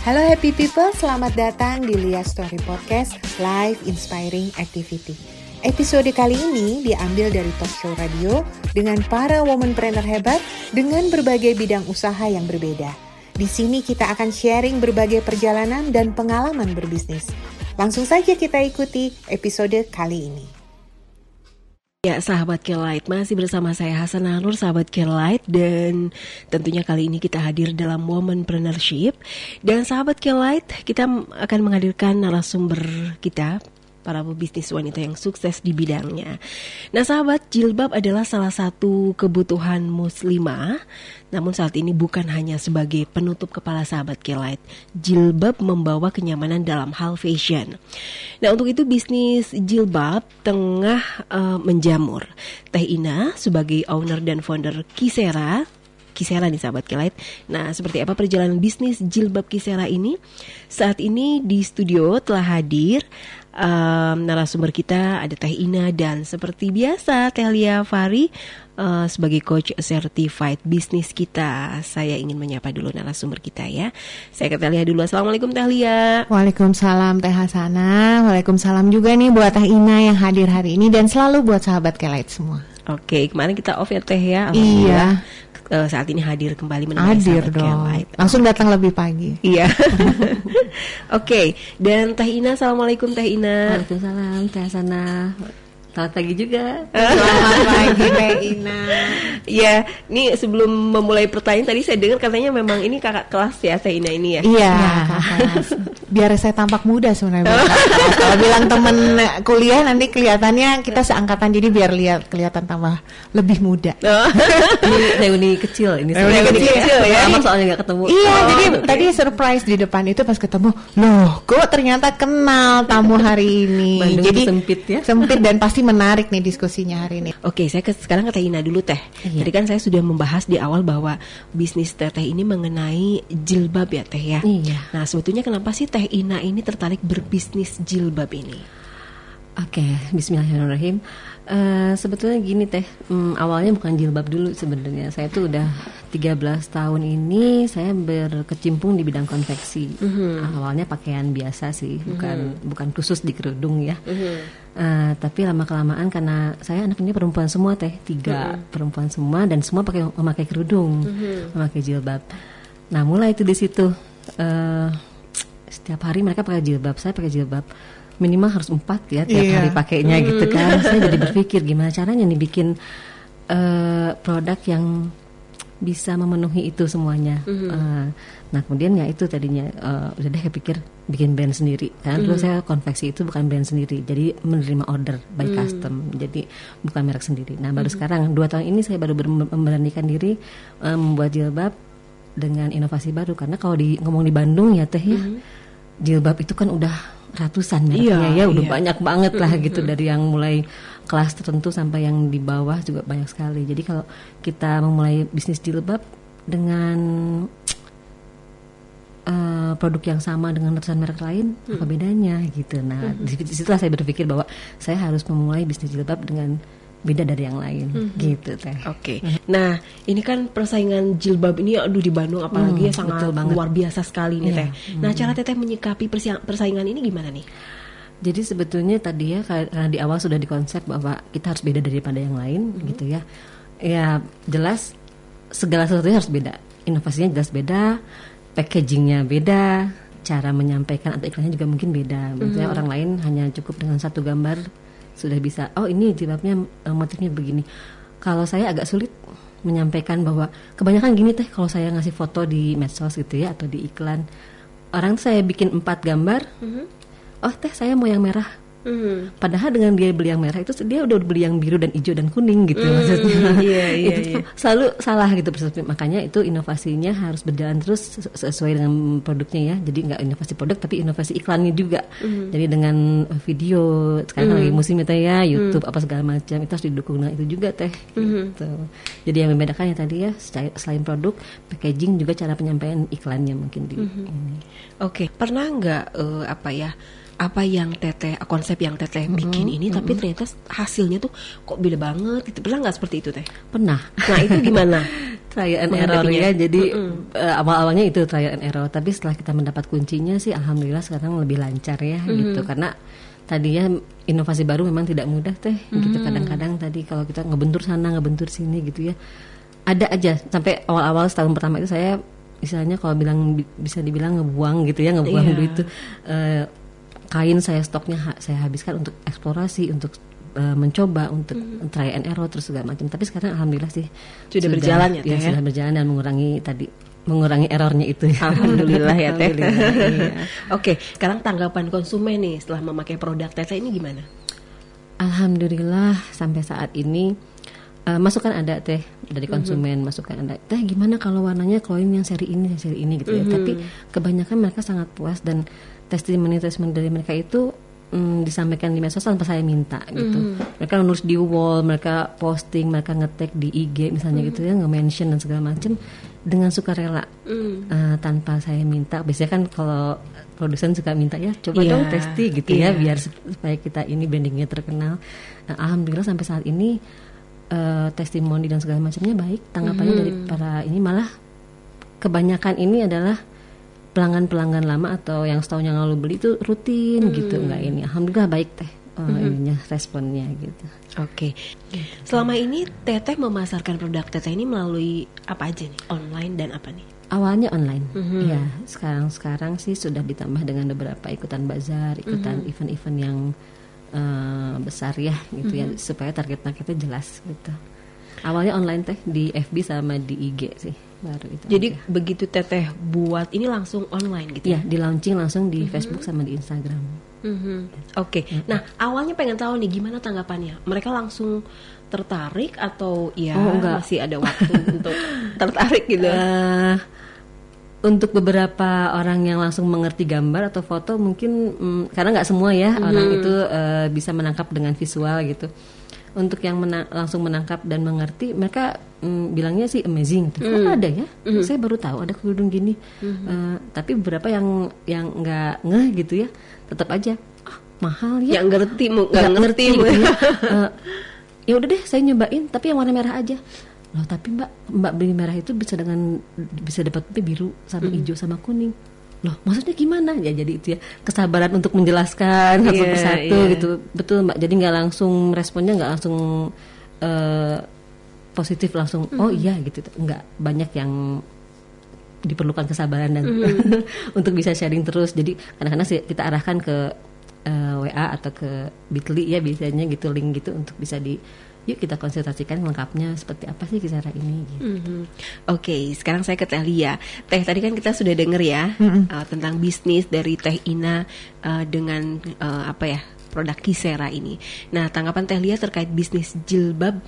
Halo happy people, selamat datang di Lia Story Podcast Live Inspiring Activity. Episode kali ini diambil dari talk show radio dengan para womanpreneur hebat dengan berbagai bidang usaha yang berbeda. Di sini kita akan sharing berbagai perjalanan dan pengalaman berbisnis. Langsung saja kita ikuti episode kali ini. Ya, sahabat Kelight, masih bersama saya Hasan Nur, sahabat Kelight, dan tentunya kali ini kita hadir dalam Womanpreneurship. Dan sahabat Kelight, kita akan menghadirkan narasumber kita, para pebisnis wanita yang sukses di bidangnya. Nah, sahabat, jilbab adalah salah satu kebutuhan muslimah. Namun saat ini bukan hanya sebagai penutup kepala sahabat Kelight. Jilbab membawa kenyamanan dalam hal fashion. Nah, untuk itu bisnis jilbab tengah uh, menjamur. Teh Ina sebagai owner dan founder Kisera Kisera nih sahabat Kelight. Nah, seperti apa perjalanan bisnis jilbab Kisera ini? Saat ini di studio telah hadir um, narasumber kita ada Teh Ina dan seperti biasa Teh Lia Fari uh, sebagai coach certified bisnis kita. Saya ingin menyapa dulu narasumber kita ya. Saya ke Teh Lia dulu. Assalamualaikum Teh Lia. Waalaikumsalam Teh Hasana. Waalaikumsalam juga nih buat Teh Ina yang hadir hari ini dan selalu buat sahabat Kelight semua. Oke, kemarin kita off ya Teh ya. Iya. Uh, saat ini hadir kembali menemani Hadir dong. Kelight. Langsung datang lebih pagi. Iya. Oke, dan Teh Ina, assalamualaikum Teh Ina. Waalaikumsalam, Teh Sana. Selamat pagi juga. Selamat pagi Teh Ina. Ya, ini sebelum memulai pertanyaan tadi saya dengar katanya memang ini kakak kelas ya Teh Ina ini ya. Iya. Biar saya tampak muda sebenarnya. kelas. Kalau bilang temen kuliah nanti kelihatannya kita seangkatan jadi biar lihat kelihatan tambah lebih muda. Oh. ini reuni kecil ini. Reuni sebenarnya. kecil ya. Lama soalnya nggak ketemu. Iya, Oh, jadi oke. tadi surprise di depan itu pas ketemu, loh, kok ternyata kenal tamu hari ini. Bandung jadi sempit ya. Sempit dan pasti menarik nih diskusinya hari ini. Oke, saya ke, sekarang ke Teh Ina dulu Teh. Iya. Tadi kan saya sudah membahas di awal bahwa bisnis Teh Teh ini mengenai jilbab ya Teh ya. Iya. Nah, sebetulnya kenapa sih Teh Ina ini tertarik berbisnis jilbab ini? Oke, Bismillahirrahmanirrahim. Eh, sebetulnya gini teh, hmm, awalnya bukan jilbab dulu sebenarnya. Saya tuh udah 13 tahun ini saya berkecimpung di bidang konveksi. Awalnya pakaian biasa sih, bukan bukan khusus di kerudung ya. Eh, tapi lama kelamaan karena saya anak ini perempuan semua teh, tiga perempuan semua dan semua pakai memakai kerudung, memakai jilbab. Nah mulai itu di situ. eh, setiap hari mereka pakai jilbab, saya pakai jilbab minimal harus empat ya tiap Iya. hari pakainya gitu kan. Saya jadi berpikir gimana caranya nih bikin eh, produk yang bisa memenuhi itu semuanya. Eh, nah kemudian ya itu tadinya eh, udah deh kepikir bikin brand sendiri. Karena dulu saya konveksi itu bukan brand sendiri, jadi menerima order by custom, jadi bukan merek sendiri. Nah baru sekarang dua tahun ini saya baru ber- memberanikan diri eh, membuat jilbab dengan inovasi baru. Karena kalau di ngomong di Bandung ya teh ya jilbab itu kan udah ratusan mereknya Iya, ya udah iya. banyak banget lah gitu dari yang mulai kelas tertentu sampai yang di bawah juga banyak sekali. Jadi kalau kita memulai bisnis jilbab dengan eh, produk yang sama dengan ratusan merek lain, apa bedanya gitu. Nah, di di situlah saya berpikir bahwa saya harus memulai bisnis jilbab dengan beda dari yang lain gitu teh. Oke. Nah, ini kan persaingan jilbab ini aduh di Bandung apalagi ya Hmm, sangat betul banget. luar biasa sekali nih Iya. Teh. Nah, cara Teteh menyikapi persaingan ini gimana nih? Jadi sebetulnya tadi ya karena di awal sudah dikonsep bahwa kita harus beda daripada yang lain gitu ya. Ya jelas segala sesuatunya harus beda. Inovasinya jelas beda, packagingnya beda, cara menyampaikan atau iklannya juga mungkin beda. Misalnya orang lain hanya cukup dengan satu gambar sudah bisa. Oh ini jilbabnya eh, motifnya begini. Kalau saya agak sulit menyampaikan bahwa kebanyakan gini teh kalau saya ngasih foto di medsos gitu ya atau di iklan orang saya bikin empat gambar oh teh saya mau yang merah padahal dengan dia beli yang merah itu dia udah beli yang biru dan hijau dan kuning gitu maksudnya. Iya, iya, itu iya. selalu salah gitu persepsi. Makanya itu inovasinya harus berjalan terus ses- sesuai dengan produknya ya. Jadi nggak inovasi produk tapi inovasi iklannya juga. Jadi dengan eh, video sekarang kan lagi musim itu ya YouTube apa segala macam itu harus didukung dengan itu juga teh gitu. Jadi yang membedakan ya tadi ya selain- produk packaging juga cara penyampaian iklannya mungkin di ini. Oke, pernah nggak eh, apa ya apa yang teteh konsep yang teteh bikin ini tapi ternyata hasilnya tuh kok beda banget itu pernah nggak seperti itu teh? Pernah. nah itu gimana? Trial and error ya. Jadi eh, awal-awalnya itu trial and error, tapi setelah kita mendapat kuncinya sih alhamdulillah sekarang lebih lancar ya gitu. Karena tadinya inovasi baru memang tidak mudah teh. Gitu kadang-kadang tadi kalau kita ngebentur sana ngebentur sini gitu ya. Ada aja. Sampai awal-awal setahun pertama itu saya misalnya kalau bilang bi- bisa dibilang ngebuang gitu ya ngebuang Iya. duit itu eh, kain saya stoknya ha- saya habiskan untuk eksplorasi untuk eh, mencoba untuk try and error terus segala macam tapi sekarang alhamdulillah sih Sudah berjalan ya, Teh, ya? sudah berjalan dan mengurangi tadi mengurangi errornya itu ya. Alhamdulillah ya teh. Iya. Oke, sekarang tanggapan konsumen nih setelah memakai produk teteh ini gimana? Alhamdulillah sampai saat ini eh, masukan ada teh dari konsumen masukan ada. Teh gimana kalau warnanya kloin yang seri ini yang seri ini gitu ya. Tapi kebanyakan mereka sangat puas dan testimoni testimoni dari mereka itu mm, disampaikan di medsos tanpa saya minta gitu. Mereka nulis di wall mereka posting mereka ngetek di IG misalnya gitu ya nge-mention dan segala macam dengan sukarela. Eh, tanpa saya minta. Biasanya kan kalau produsen suka minta ya coba Iya, dong testi gitu iya. ya biar supaya kita ini brandingnya terkenal. Nah, alhamdulillah sampai saat ini eh, testimoni dan segala macamnya baik. Tanggapannya dari para ini malah kebanyakan ini adalah pelanggan-pelanggan lama atau yang setahun yang lalu beli itu rutin gitu nggak ini. Alhamdulillah baik teh eh, ininya responnya gitu. Oke. Selama ini teteh memasarkan produk teteh ini melalui apa aja nih? Online dan apa nih? Awalnya online, ya. Sekarang sekarang sih sudah ditambah dengan beberapa ikutan bazar, ikutan event-event yang eh, besar ya, gitu ya, supaya target-targetnya jelas gitu. Awalnya online teh di FB sama di IG sih, baru itu. Jadi aja. begitu teteh buat ini langsung online gitu ya di launching langsung di Facebook sama di Instagram. Mhm. Oke. Nah, awalnya pengen tahu nih gimana tanggapannya. Mereka langsung tertarik atau ya Oh, enggak. masih ada waktu untuk tertarik gitu? Eh, untuk beberapa orang yang langsung mengerti gambar atau foto mungkin mm, karena nggak semua ya orang itu eh, bisa menangkap dengan visual gitu. Untuk yang mena- langsung menangkap dan mengerti, mereka mm, bilangnya sih amazing. Tuh. Oh ada ya? Saya baru tahu ada kerudung gini. Eh, tapi beberapa yang yang nggak ngeh gitu ya, tetap aja ah, mahal ya. Yang ngerti nggak ngerti, ngerti gitu ya. Ya udah deh saya nyobain tapi yang warna merah aja loh tapi mbak mbak beli merah itu bisa dengan bisa dapat biru sama hijau sama kuning. Loh maksudnya gimana? Ya jadi itu ya kesabaran untuk menjelaskan satu Iya, persatu iya. gitu. Betul mbak. Jadi nggak langsung responnya nggak langsung eh, positif langsung oh iya gitu. Nggak banyak yang diperlukan kesabaran dan untuk bisa sharing terus. Jadi kadang-kadang sih kita arahkan ke eh, WA atau ke Bitly ya biasanya gitu link gitu untuk bisa di yuk kita konsultasikan lengkapnya seperti apa sih cara ini gitu. Mhm. Oke, sekarang saya ke Teh Lia. Teh tadi kan kita sudah dengar ya uh, tentang bisnis dari Teh Ina uh, dengan uh, apa ya produk Kisera ini. Nah, tanggapan Teh Lia terkait bisnis jilbab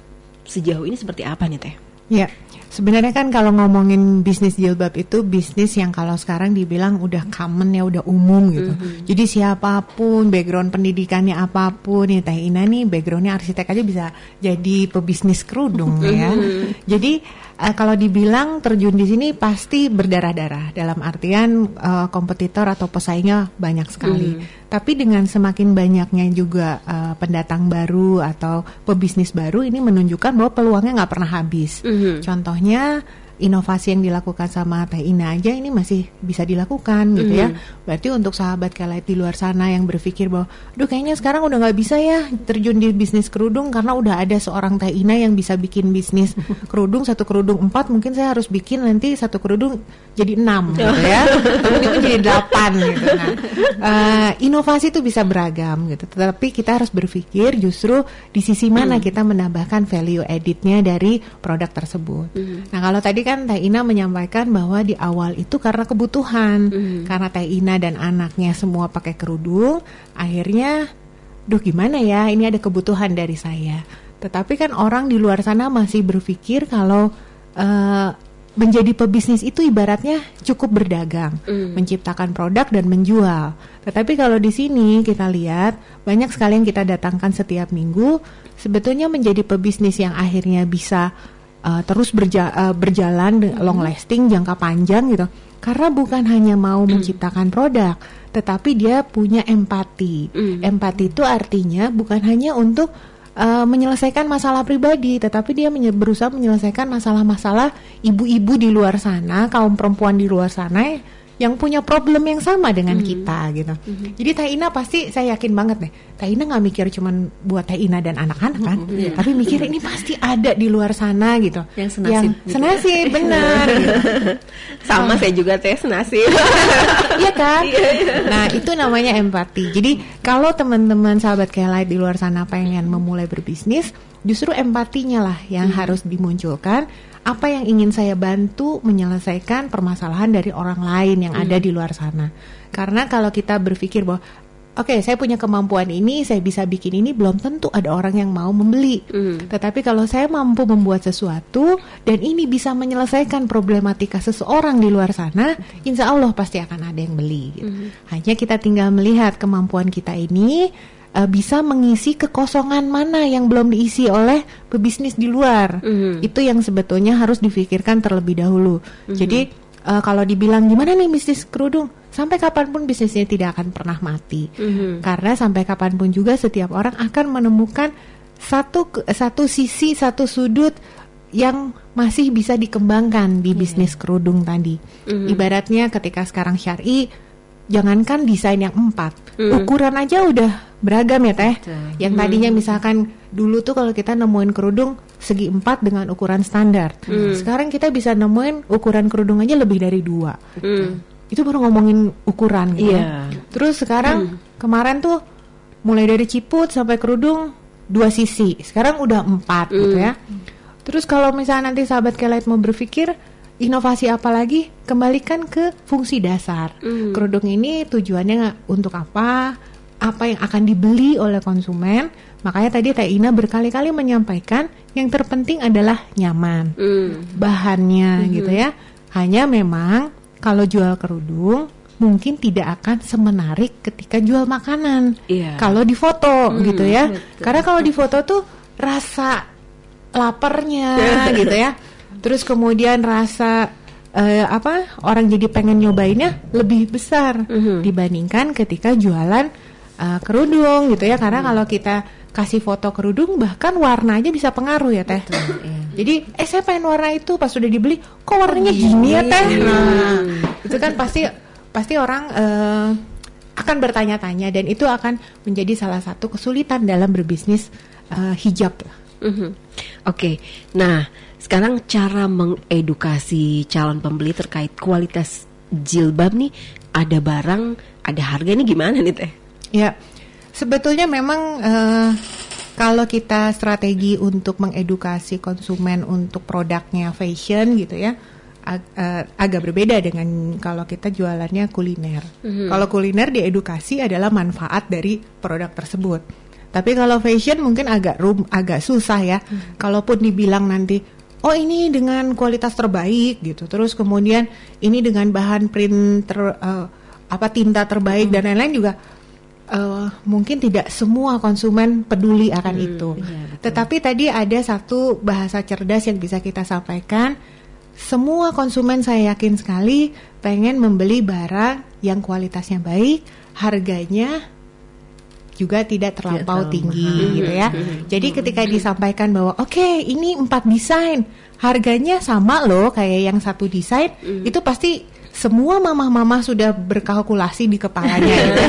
sejauh ini seperti apa nih Teh? Ya, sebenarnya kan kalau ngomongin bisnis jilbab itu bisnis yang kalau sekarang dibilang udah common ya, udah umum gitu. Jadi siapa pun, background pendidikannya apa pun, nih Teh Ina nih backgroundnya arsitek aja bisa jadi pebisnis kerudung ya. Jadi eh, kalau dibilang terjun di sini pasti berdarah-darah dalam artian eh, kompetitor atau pesaingnya banyak sekali. Tapi dengan semakin banyaknya juga eh, pendatang baru atau pebisnis baru ini menunjukkan bahwa peluangnya nggak pernah habis. Contohnya inovasi yang dilakukan sama Teh Ina aja ini masih bisa dilakukan gitu ya. Berarti untuk sahabat Kelight di luar sana yang berpikir bahwa, duh kayaknya sekarang udah nggak bisa ya terjun di bisnis kerudung karena udah ada seorang Teh Ina yang bisa bikin bisnis kerudung satu kerudung empat, mungkin saya harus bikin nanti satu kerudung jadi enam gitu ya, mungkin jadi delapan gitu. Nah, eh, inovasi itu bisa beragam gitu. Tetapi kita harus berpikir justru di sisi mana kita menambahkan value added-nya dari produk tersebut. Nah kalau tadi kan Teh Ina menyampaikan bahwa di awal itu karena kebutuhan, karena Teh Ina dan anaknya semua pakai kerudung, akhirnya, duh gimana ya, ini ada kebutuhan dari saya. Tetapi kan orang di luar sana masih berpikir kalau eh, menjadi pebisnis itu ibaratnya cukup berdagang, menciptakan produk dan menjual. Tetapi kalau di sini kita lihat banyak sekali yang kita datangkan setiap minggu, sebetulnya menjadi pebisnis yang akhirnya bisa uh, terus berja uh, berjalan mm-hmm. long lasting jangka panjang gitu karena bukan hanya mau menciptakan produk tetapi dia punya empati mm. empati itu artinya bukan hanya untuk uh, menyelesaikan masalah pribadi tetapi dia menye berusaha menyelesaikan masalah-masalah ibu-ibu di luar sana kaum perempuan di luar sana yang punya problem yang sama dengan hmm. kita gitu. Hmm. Jadi Teh Ina pasti saya yakin banget nih. Teh Ina nggak mikir cuman buat Teh Ina dan anak-anak kan, hmm, yeah. tapi mikir ini pasti ada di luar sana gitu. Yang senasib. Yang gitu. senasib benar. gitu. Sama saya juga Teh senasib. Iya kan? Iya, iya. Nah itu namanya empati. Jadi kalau teman-teman sahabat Kelight di luar sana pengen memulai berbisnis, justru empatinya lah yang hmm. harus dimunculkan apa yang ingin saya bantu menyelesaikan permasalahan dari orang lain yang hmm. ada di luar sana. Karena kalau kita berpikir bahwa oke okay, saya punya kemampuan ini, saya bisa bikin ini, belum tentu ada orang yang mau membeli. Mm. Tetapi kalau saya mampu membuat sesuatu dan ini bisa menyelesaikan problematika seseorang di luar sana, insya Allah pasti akan ada yang beli. Gitu. Mm. Hanya kita tinggal melihat kemampuan kita ini uh, bisa mengisi kekosongan mana yang belum diisi oleh pebisnis di luar. Mm-hmm. Itu yang sebetulnya harus difikirkan terlebih dahulu. Mm-hmm. Jadi uh, kalau dibilang gimana nih bisnis kerudung, sampai kapan pun bisnisnya tidak akan pernah mati. Mm-hmm. Karena sampai kapan pun juga setiap orang akan menemukan satu satu sisi satu sudut yang masih bisa dikembangkan di yeah. bisnis kerudung tadi. Mm-hmm. Ibaratnya ketika sekarang syari jangankan desain yang empat, mm. ukuran aja udah beragam ya teh. Betul. Yang tadinya hmm. misalkan dulu tuh kalau kita nemuin kerudung segi empat dengan ukuran standar, hmm. sekarang kita bisa nemuin ukuran kerudung aja lebih dari dua. Hmm. Itu baru ngomongin ukuran gitu. Yeah. Ya. Terus sekarang hmm. kemarin tuh mulai dari ciput sampai kerudung dua sisi, sekarang udah empat hmm. gitu ya. Terus kalau misalnya nanti sahabat Kelight mau berpikir inovasi apa lagi, kembalikan ke fungsi dasar. Hmm. Kerudung ini tujuannya untuk apa? apa yang akan dibeli oleh konsumen. Makanya tadi Teh Ina berkali-kali menyampaikan yang terpenting adalah nyaman, mm. bahannya mm -hmm. gitu ya. Hanya memang kalau jual kerudung mungkin tidak akan semenarik ketika jual makanan. Yeah. Kalau di foto mm, gitu ya. Betul. Karena kalau di foto tuh rasa laparnya gitu ya. Terus kemudian rasa uh, apa orang jadi pengen nyobainnya lebih besar mm -hmm. dibandingkan ketika jualan uh, kerudung gitu ya karena hmm. kalau kita kasih foto kerudung bahkan warna aja bisa pengaruh ya teh. Betul, iya. Jadi eh saya pengen warna itu pas sudah dibeli kok warnanya oh, gini ya teh. Nah itu kan pasti pasti orang uh, akan bertanya-tanya dan itu akan menjadi salah satu kesulitan dalam berbisnis uh, hijab. Mm -hmm. Oke, okay. nah sekarang cara mengedukasi calon pembeli terkait kualitas jilbab nih ada barang, ada harga nih gimana nih teh? Ya, sebetulnya memang uh, kalau kita strategi untuk mengedukasi konsumen untuk produknya fashion gitu ya, ag uh, agak berbeda dengan kalau kita jualannya kuliner. Mm-hmm. Kalau kuliner diedukasi adalah manfaat dari produk tersebut. Tapi kalau fashion mungkin agak rum agak susah ya. Mm-hmm. Kalaupun dibilang nanti oh ini dengan kualitas terbaik gitu. Terus kemudian ini dengan bahan print ter, uh, apa tinta terbaik hmm. dan lain-lain juga uh, mungkin tidak semua konsumen peduli akan hmm, itu. Iya, Tetapi tadi ada satu bahasa cerdas yang bisa kita sampaikan. Semua konsumen saya yakin sekali pengen membeli barang yang kualitasnya baik, harganya juga tidak terlampau tidak tinggi mahal. gitu ya. Jadi ketika disampaikan bahwa oke okay, ini empat desain, harganya sama loh kayak yang satu desain, mm. itu pasti semua mama-mama sudah berkalkulasi di kepalanya gitu.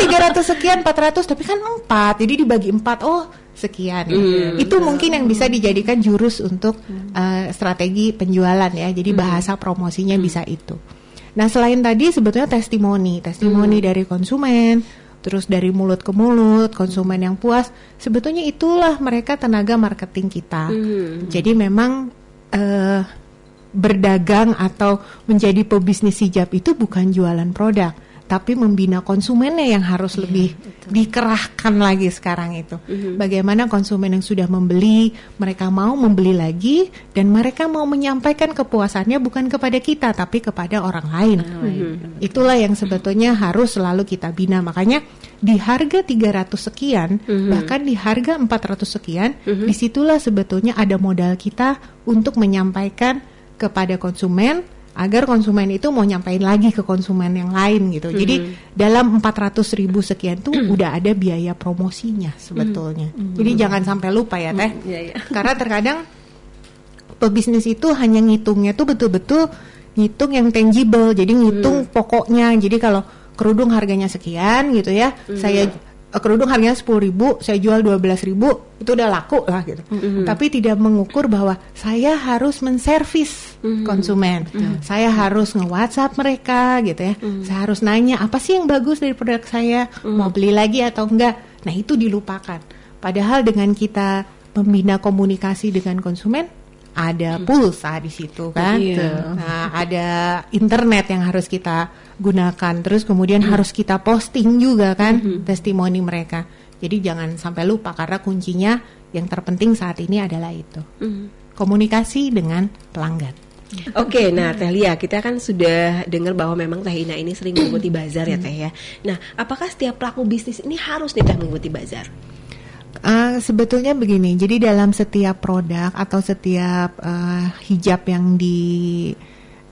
tiga ratus sekian, 400 tapi kan empat, jadi dibagi empat, oh sekian. Mm, itu mungkin yang bisa dijadikan jurus untuk uh, strategi penjualan ya. Jadi mm. bahasa promosinya mm. bisa itu. Nah, selain tadi sebetulnya testimoni, testimoni mm. dari konsumen, terus dari mulut ke mulut, konsumen yang puas, sebetulnya itulah mereka tenaga marketing kita. Mm. Jadi memang uh, berdagang atau menjadi pebisnis hijab itu bukan jualan produk, tapi membina konsumennya yang harus lebih dikerahkan lagi sekarang itu. Bagaimana konsumen yang sudah membeli, mereka mau membeli lagi dan mereka mau menyampaikan kepuasannya bukan kepada kita tapi kepada orang lain. Itulah yang sebetulnya harus selalu kita bina. Makanya di harga 300 sekian, bahkan di harga 400 sekian, di situlah sebetulnya ada modal kita untuk menyampaikan kepada konsumen agar konsumen itu mau nyampein lagi ke konsumen yang lain gitu. Jadi dalam 400 ribu sekian tuh udah ada biaya promosinya sebetulnya. Jadi jangan sampai lupa ya teh. Iya, iya. Karena terkadang pebisnis itu hanya ngitungnya tuh betul-betul ngitung yang tangible. Jadi ngitung pokoknya. Jadi kalau kerudung harganya sekian gitu ya, saya eh, kerudung harganya sepuluh ribu, saya jual 12.000 ribu, itu udah laku lah gitu. Tapi tidak mengukur bahwa saya harus menservis konsumen, saya harus nge-WhatsApp mereka gitu ya, saya harus nanya apa sih yang bagus dari produk saya, mau beli lagi atau enggak. Nah itu dilupakan. Padahal dengan kita membina komunikasi dengan konsumen, ada pulsa di situ kan, Iya. nah ada internet yang harus kita gunakan, terus kemudian harus kita posting juga kan testimoni mereka. Jadi jangan sampai lupa karena kuncinya yang terpenting saat ini adalah itu komunikasi dengan pelanggan. Oke, nah Teh Lia, kita kan sudah dengar bahwa memang Teh Ina ini sering mengikuti bazar ya Teh ya. Nah, apakah setiap pelaku bisnis ini harus nih Teh mengikuti bazar? Ah, sebetulnya begini, jadi dalam setiap produk atau setiap eh, hijab yang di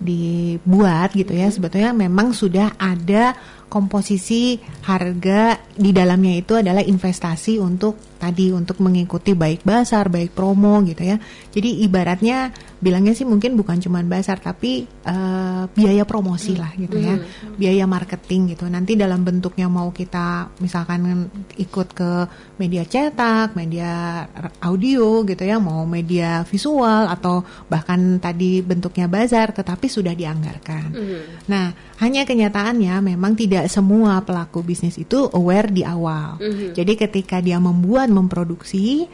dibuat gitu ya, sebetulnya memang sudah ada komposisi harga di dalamnya itu adalah investasi untuk tadi untuk mengikuti baik basar, baik promo gitu ya. Jadi ibaratnya bilangnya sih mungkin bukan cuma basar tapi eh, biaya promosi lah gitu ya, biaya marketing gitu. Nanti dalam bentuknya mau kita misalkan ikut ke media cetak, media audio gitu ya, mau media visual atau bahkan tadi bentuknya bazar, tetapi sudah dianggarkan. Nah, hanya kenyataannya memang tidak semua pelaku bisnis itu aware di awal. Jadi ketika dia membuat, memproduksi,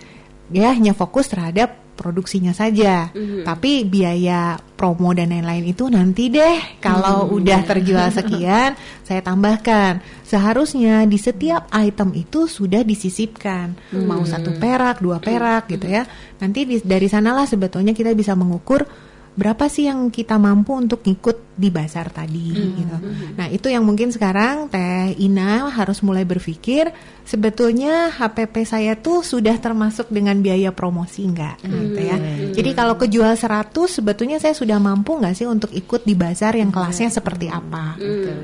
dia hanya fokus terhadap produksinya saja. Tapi biaya promo dan lain-lain itu nanti deh kalau udah terjual sekian, saya tambahkan. Seharusnya di setiap item itu sudah disisipkan. Mau satu perak, dua perak gitu ya. Nanti di- dari sanalah sebetulnya kita bisa mengukur berapa sih yang kita mampu untuk ikut di pasar tadi gitu. Nah, itu yang mungkin sekarang Teh Ina harus mulai berpikir sebetulnya HPP saya tuh sudah termasuk dengan biaya promosi enggak gitu ya. Jadi kalau kejual 100 sebetulnya saya sudah mampu nggak sih untuk ikut di bazar yang kelasnya seperti apa.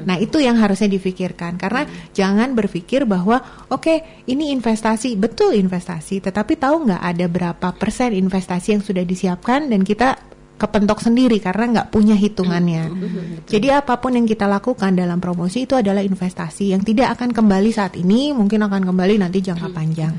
Nah, itu yang harusnya difikirkan karena jangan berpikir bahwa oke, ini investasi, betul investasi, tetapi tahu nggak ada berapa persen investasi yang sudah disiapkan dan kita kepentok sendiri karena nggak punya hitungannya. Jadi apa pun yang kita lakukan dalam promosi itu adalah investasi yang tidak akan kembali saat ini, mungkin akan kembali nanti jangka panjang.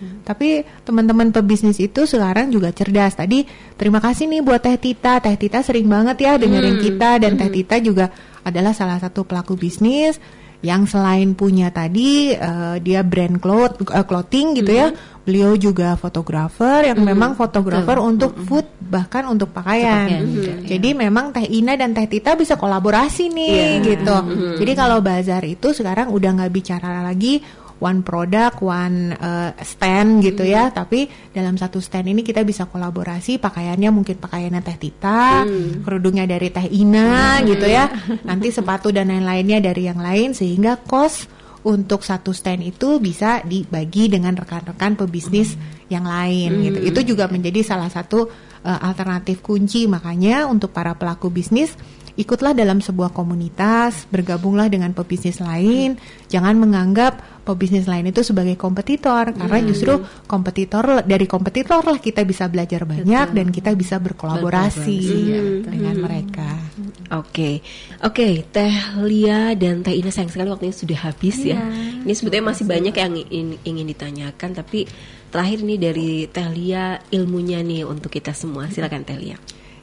Tapi teman-teman pebisnis itu sekarang juga cerdas. Tadi terima kasih nih buat Teh Tita. Teh Tita sering banget ya dengerin kita dan Teh Tita juga adalah salah satu pelaku bisnis yang selain punya tadi eh, dia brand cloth eh, clothing gitu ya. Beliau juga fotografer yang memang fotografer untuk food bahkan untuk pakaian. pakaian juga, Jadi memang Teh Ina dan Teh Tita bisa kolaborasi nih Iya. gitu. Jadi kalau bazar itu sekarang udah nggak bicara lagi one product, one uh, stand gitu ya. Tapi dalam satu stand ini kita bisa kolaborasi. Pakaiannya mungkin pakaiannya Teh Tita, kerudungnya dari Teh Ina gitu ya. Nanti sepatu dan lain-lainnya dari yang lain sehingga cost untuk satu stand itu bisa dibagi dengan rekan-rekan pebisnis yang lain gitu. Itu juga menjadi salah satu uh, alternatif kunci makanya untuk para pelaku bisnis ikutlah dalam sebuah komunitas, bergabunglah dengan pebisnis lain, jangan menganggap pebisnis lain itu sebagai kompetitor. Karena justru kompetitor dari kompetitor lah kita bisa belajar banyak dan kita bisa berkolaborasi Berkolaborasi, dengan mereka. Oke, oke, Teh Lia dan Teh Ina sayang sekali waktunya sudah habis ya. Ini sebetulnya masih banyak yang ingin, ingin ditanyakan, tapi terakhir nih dari Teh Lia ilmunya nih untuk kita semua. Silakan Teh Lia.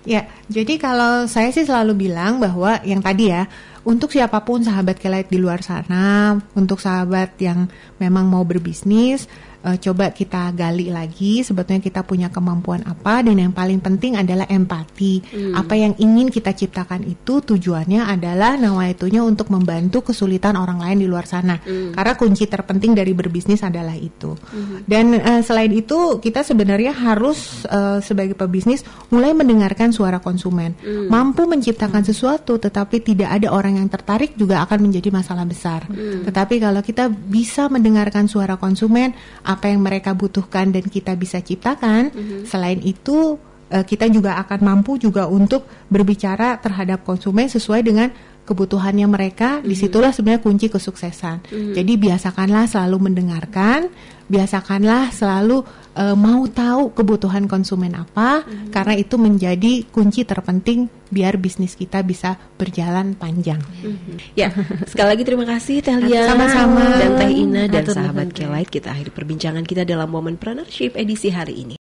Ya, jadi kalau saya sih selalu bilang bahwa yang tadi ya, untuk siapa pun sahabat Kelight di luar sana, untuk sahabat yang memang mau berbisnis, uh, coba kita gali lagi sebetulnya kita punya kemampuan apa dan yang paling penting adalah empati. Hmm. Apa yang ingin kita ciptakan itu tujuannya adalah nawaitunya untuk membantu kesulitan orang lain di luar sana. Hmm. Karena kunci terpenting dari berbisnis adalah itu. Hmm. Dan uh, selain itu kita sebenarnya harus uh, sebagai pebisnis mulai mendengarkan suara konsumen. Hmm. Mampu menciptakan sesuatu tetapi tidak ada orang yang tertarik juga akan menjadi masalah besar. Hmm. Tetapi kalau kita bisa mendengarkan suara konsumen, apa yang mereka butuhkan dan kita bisa ciptakan, hmm. selain itu eh, kita juga akan mampu juga untuk berbicara terhadap konsumen sesuai dengan kebutuhannya mereka, mm-hmm. di situlah sebenarnya kunci kesuksesan. Mm-hmm. Jadi biasakanlah selalu mendengarkan, biasakanlah selalu uh, mau tahu kebutuhan konsumen apa, mm-hmm. karena itu menjadi kunci terpenting biar bisnis kita bisa berjalan panjang. Mm-hmm. Ya, sekali lagi terima kasih Telia, sama-sama dan Teh Ina dan sahabat Kelight. Kita akhiri perbincangan kita dalam Momen Partnership edisi hari ini.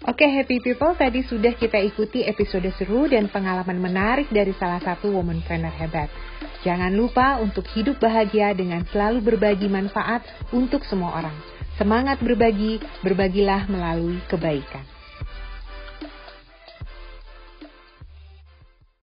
Oke happy people, tadi sudah kita ikuti episode seru dan pengalaman menarik dari salah satu woman trainer hebat. Jangan lupa untuk hidup bahagia dengan selalu berbagi manfaat untuk semua orang. Semangat berbagi, berbagilah melalui kebaikan.